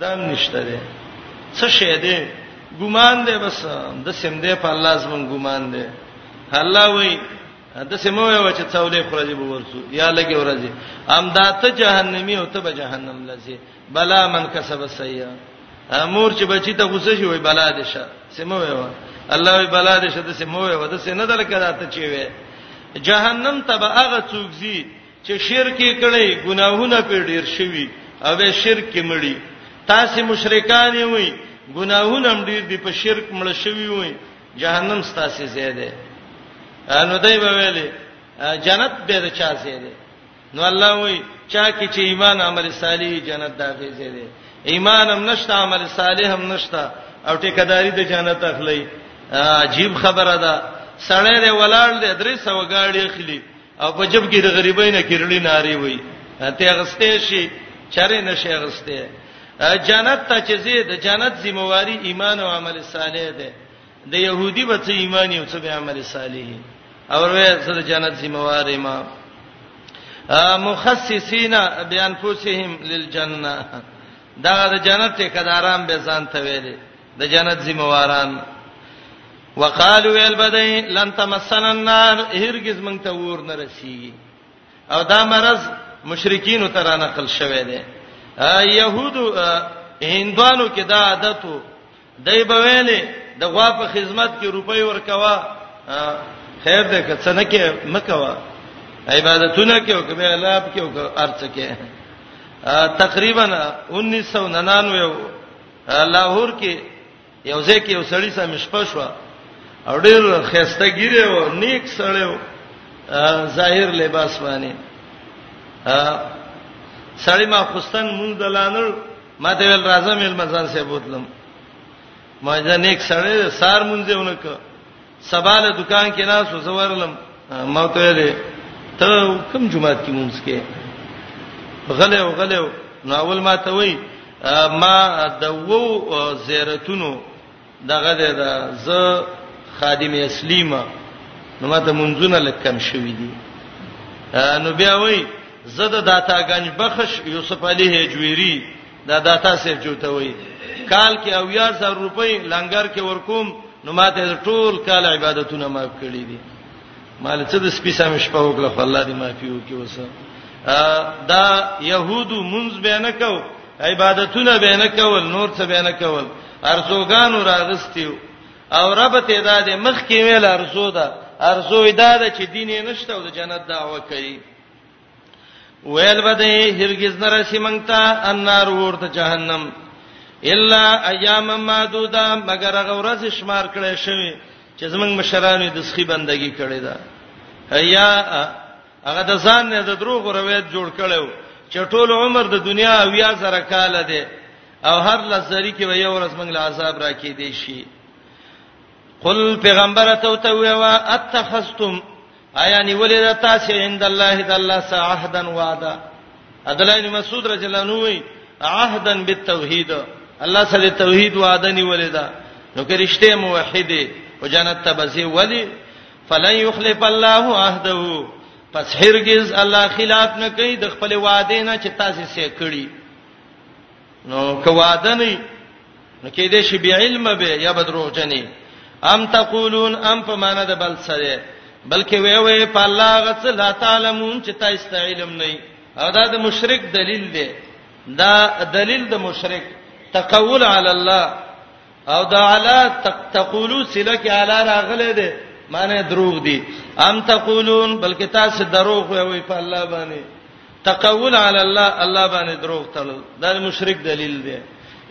دام نشته دی څه شی دی ګمان دی بس د سم دی په الله زمون ګمان دی الله وی د سم وی و چې څولې خورځي به ورسو یا لګي ورځي ام دا ته جهنمی او ته به جهنم لسی بلا من کسب سیئه امور چې بچی ته غوسه شي وای بلا دې شه سم وی و الله وی بلا دې شه د سم وی و د سم نه دلکه راته چی وی جهنم تبه هغه څوک زی چې شرک یې کړی ګناهونه په ډیر شوي او به شرک کې مړی تاسو مشرکان یې وای ګناهونه هم ډیر دي په شرک مړ شوي وای جهنم ستاسو زیاده نو دای به ویلې جنت به د چا زیاده نو الله وای چا کې چې ایمان عمل صالح جنت داخې زیاده ایمان هم نشته عمل صالح هم نشته او ټیکداری د جنت اخلي عجیب خبره ده سړی دی ولاړ دی درې سو غاړي اخلي او په جب کې د غریبۍ نه کړلې ناری وي ته غسته شي چاره نشه غسته جنت ته چې زی د جنت ذمہواری ایمان او عمل صالح ده د يهودي به څه ایمان او څه به عمل صالح او ورته څه د جنت ذمہواری ما مخصصین بیان فوسهم للجنه دا د جنت ټیکداران به ځان ته ویلي د جنت ذمہواران وقالو ویل بدای لن تمسن النار هرگز مونږ ته ور نه رسیږي او دا مرض مشرکین تر نقل شوه دی يهودو هندوانو کې دا عادتو دای په ویلې د غوا په خدمت کې روپۍ ورکوا خیر دې که څنګه کې مکوا عبادتونه کې او کبه الاب کې او ارڅ کې تقریبا 1999 لاهور کې یو ځای کې یو سړی سم شپه شو او ډیر خسته ګیره و نیک سړی و ظاهر لباس باندې سړی ما خوستان مونږ دلانل ما ته ول راځم مل مزان سه بوتلم ما ځنیک سړی سار مونږ ونه کړ سبا له دکان کې نه سو زورلم ما ته ویلې ته کوم جمعات کې مونږ کې غلې او غلې نو اول ما ته وای ما د وو زیارتونو دغه د ز خادم اسلیمه نو ما ته منځونه لکم شوې دي نو بیا وای زده داتاګنج بخش یوسف علیه جویری دا داتا سیف چوته وای کال کې او یا زر روپۍ لنګر کې ورکوم نو ماته ټول کال عبادتونه معاف کړی دي مال څه د سپي سم شپه وکړه خو الله دې معافي وکړي وسه دا يهودو منځ به نه کو عبادتونه به نه کول نور څه به نه کول ارزوګانو راغستیو او رب ته دا د مخ کې ویل ارزو ده ارزو دا ده چې دین یې نشته او د جنت دعوه کوي ویل بده هرگز نه رسی مونږ ته النار ورته جهنم الا ایام معدوده مگر غورز شمار کړي شوی چې زمنګ مشرانو د سخی بندگی کړي دا هيا هغه د ځان نه د دروغ روایت جوړ کړو چې ټول عمر د دنیا اویا زره کال دی او هر لزری کې وي ورځ منګل عذاب راکې دی شي قل پیغمبر ته ته ویوا اتخذتم آیا نیولې د تاسو عند الله د الله سره عهدا وعده عدلین مسعود رضی الله عنه وی عهدا بالتوحید الله سره توحید وعده نیولې ده نو کې رښتې موحد او جنت ته بزي ولی فلن یخلف الله عهده پس هرگز الله خلاف نه کوي د خپل وعده نه چې تاسو سې کړی نو کوادنی نو کې دې شی بی علم به یا بدرو جنې ام تقولون ام په معنا د بل سره بلکې وې وې په الله غت لا تعلمون چې تاسو ته علم نه او دا د مشرک دلیل دی دا دلیل د مشرک تقول علی الله او دا علا تقولو سله کې علا راغله ده معنی دروغ دي ام تقولون بلکې تاسو دروغ وایي په الله باندې تقول علی الله الله باندې دروغ تل دا مشرک دلیل دی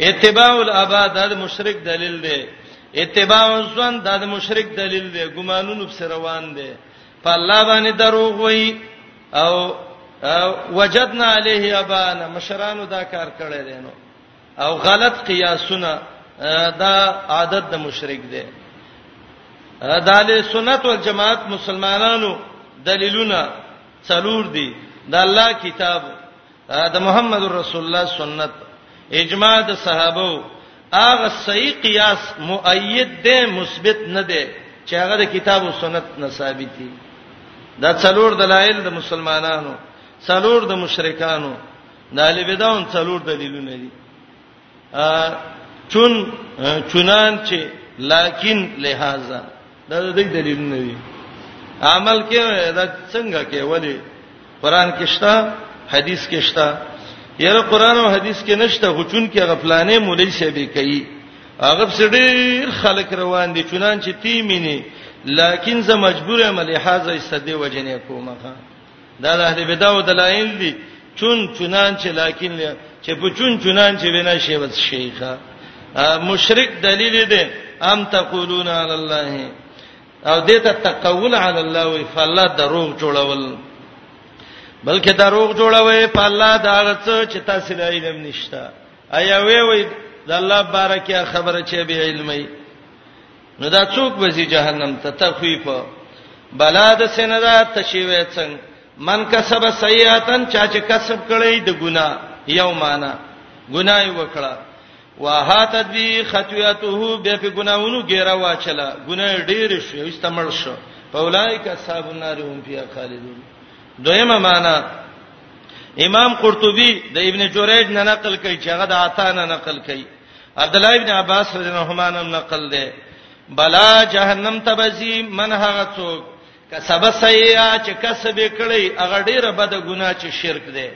اتباع الابا دا مشرک دلیل دی اتباع الزن دا مشرک دلیل دی ګمانونو په روان دی په الله باندې دروغ وایي او وجدنا علیه ابانا مشرانو دا کار کړی دی نو او غلط قیاسونه دا عادت د مشرک دی داله سنت او جماعت مسلمانانو دلیلونه څلور دي د الله کتاب د محمد رسول الله سنت اجماع د صحابه هغه صحیح قیاس مؤید دی مثبت نه دی چې هغه د کتاب او سنت نه ثابت دي دا څلور دلایل د مسلمانانو څلور د مشرکانو د اهل بدعون څلور دلیلونه دي ا چون چونان چې لکن لہذا دا د دې دلیلونه دي عمل کې دا څنګه کې ولی قران کې شته حدیث کې شته یره قران او حدیث کې نشته خو چون کې غفلانه مولای شه به کوي هغه سړي خلک روان دي چونان چې تیمینه لکن زه مجبور یم لہذا استدې وجنې کومه دا د اهل بدعو دلایل دي چون چونان چې لکن چې په چون چونان چې بنا شی وس شیخه مشرک دلیل دی ام تقولون علی الله او دې ته تقول علی الله وی فالله دروغ جوړول بلکې دروغ جوړوي په الله دا غڅ چې تاسو له علم نشته ایا وی وی د الله بارکه خبره چې به علمي نو دا څوک وځي جهنم ته تخویف بلا د سیندا تشیوه څنګه من کسب سیئاتن چا چې کسب کړی د ګنا یو معنا ګنای وکړه واهات بی خطیاته به په ګناونو ګیرا واچلا ګنای ډیر شو استعمال شو فاولائک اصحاب النار هم فیها خالدون دویمه معنا امام قرطبي د ابن جریج نه نقل کوي چې هغه د عطا نه نقل کوي عبد الله ابن عباس رضی الله عنهما نقل ده بلا جهنم تبزی من هغه څوک کسب سیئه چې کسب کړي هغه ډیره بد ګناه چې شرک ده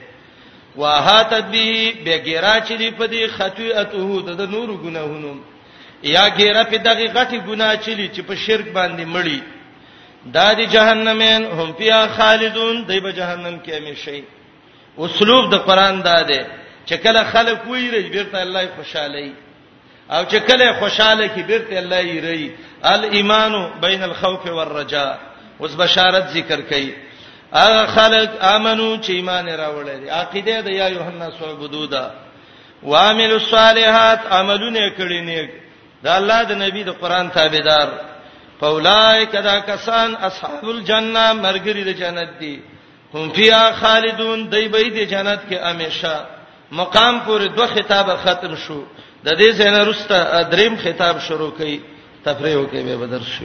واهات به بغیرا چې دی په دې خطیئته د نورو ګناهونو یا غیره په دغه غټي ګناه چلی چې په شرک باندې مړی دا دی جهنمین هم پیا خالدون دی به جهنم کې همیشه اسلوب د قران دا دی چې کله خلک ویری بیرته الله خوشاله او چې کله خوشاله کی بیرته الله یې ری الایمان بین الخوف والرجاء اوس بشارت ذکر کړي هغه خلک امنو چې ایمان راوړل دي عقیده د یا یوحنا سعبدودا وامل الصالحات عملونه کړی نیک دا الله د نبی د قران تابعدار فاولائک دا کسان اصحاب الجنه مرګری د جنت دي هم فیا خالدون دای به د جنت کې همیشه مقام پورې دوه خطاب ختم شو د دې زنه رسته دریم خطاب شروع کړي تفریح وکړي به بدر شو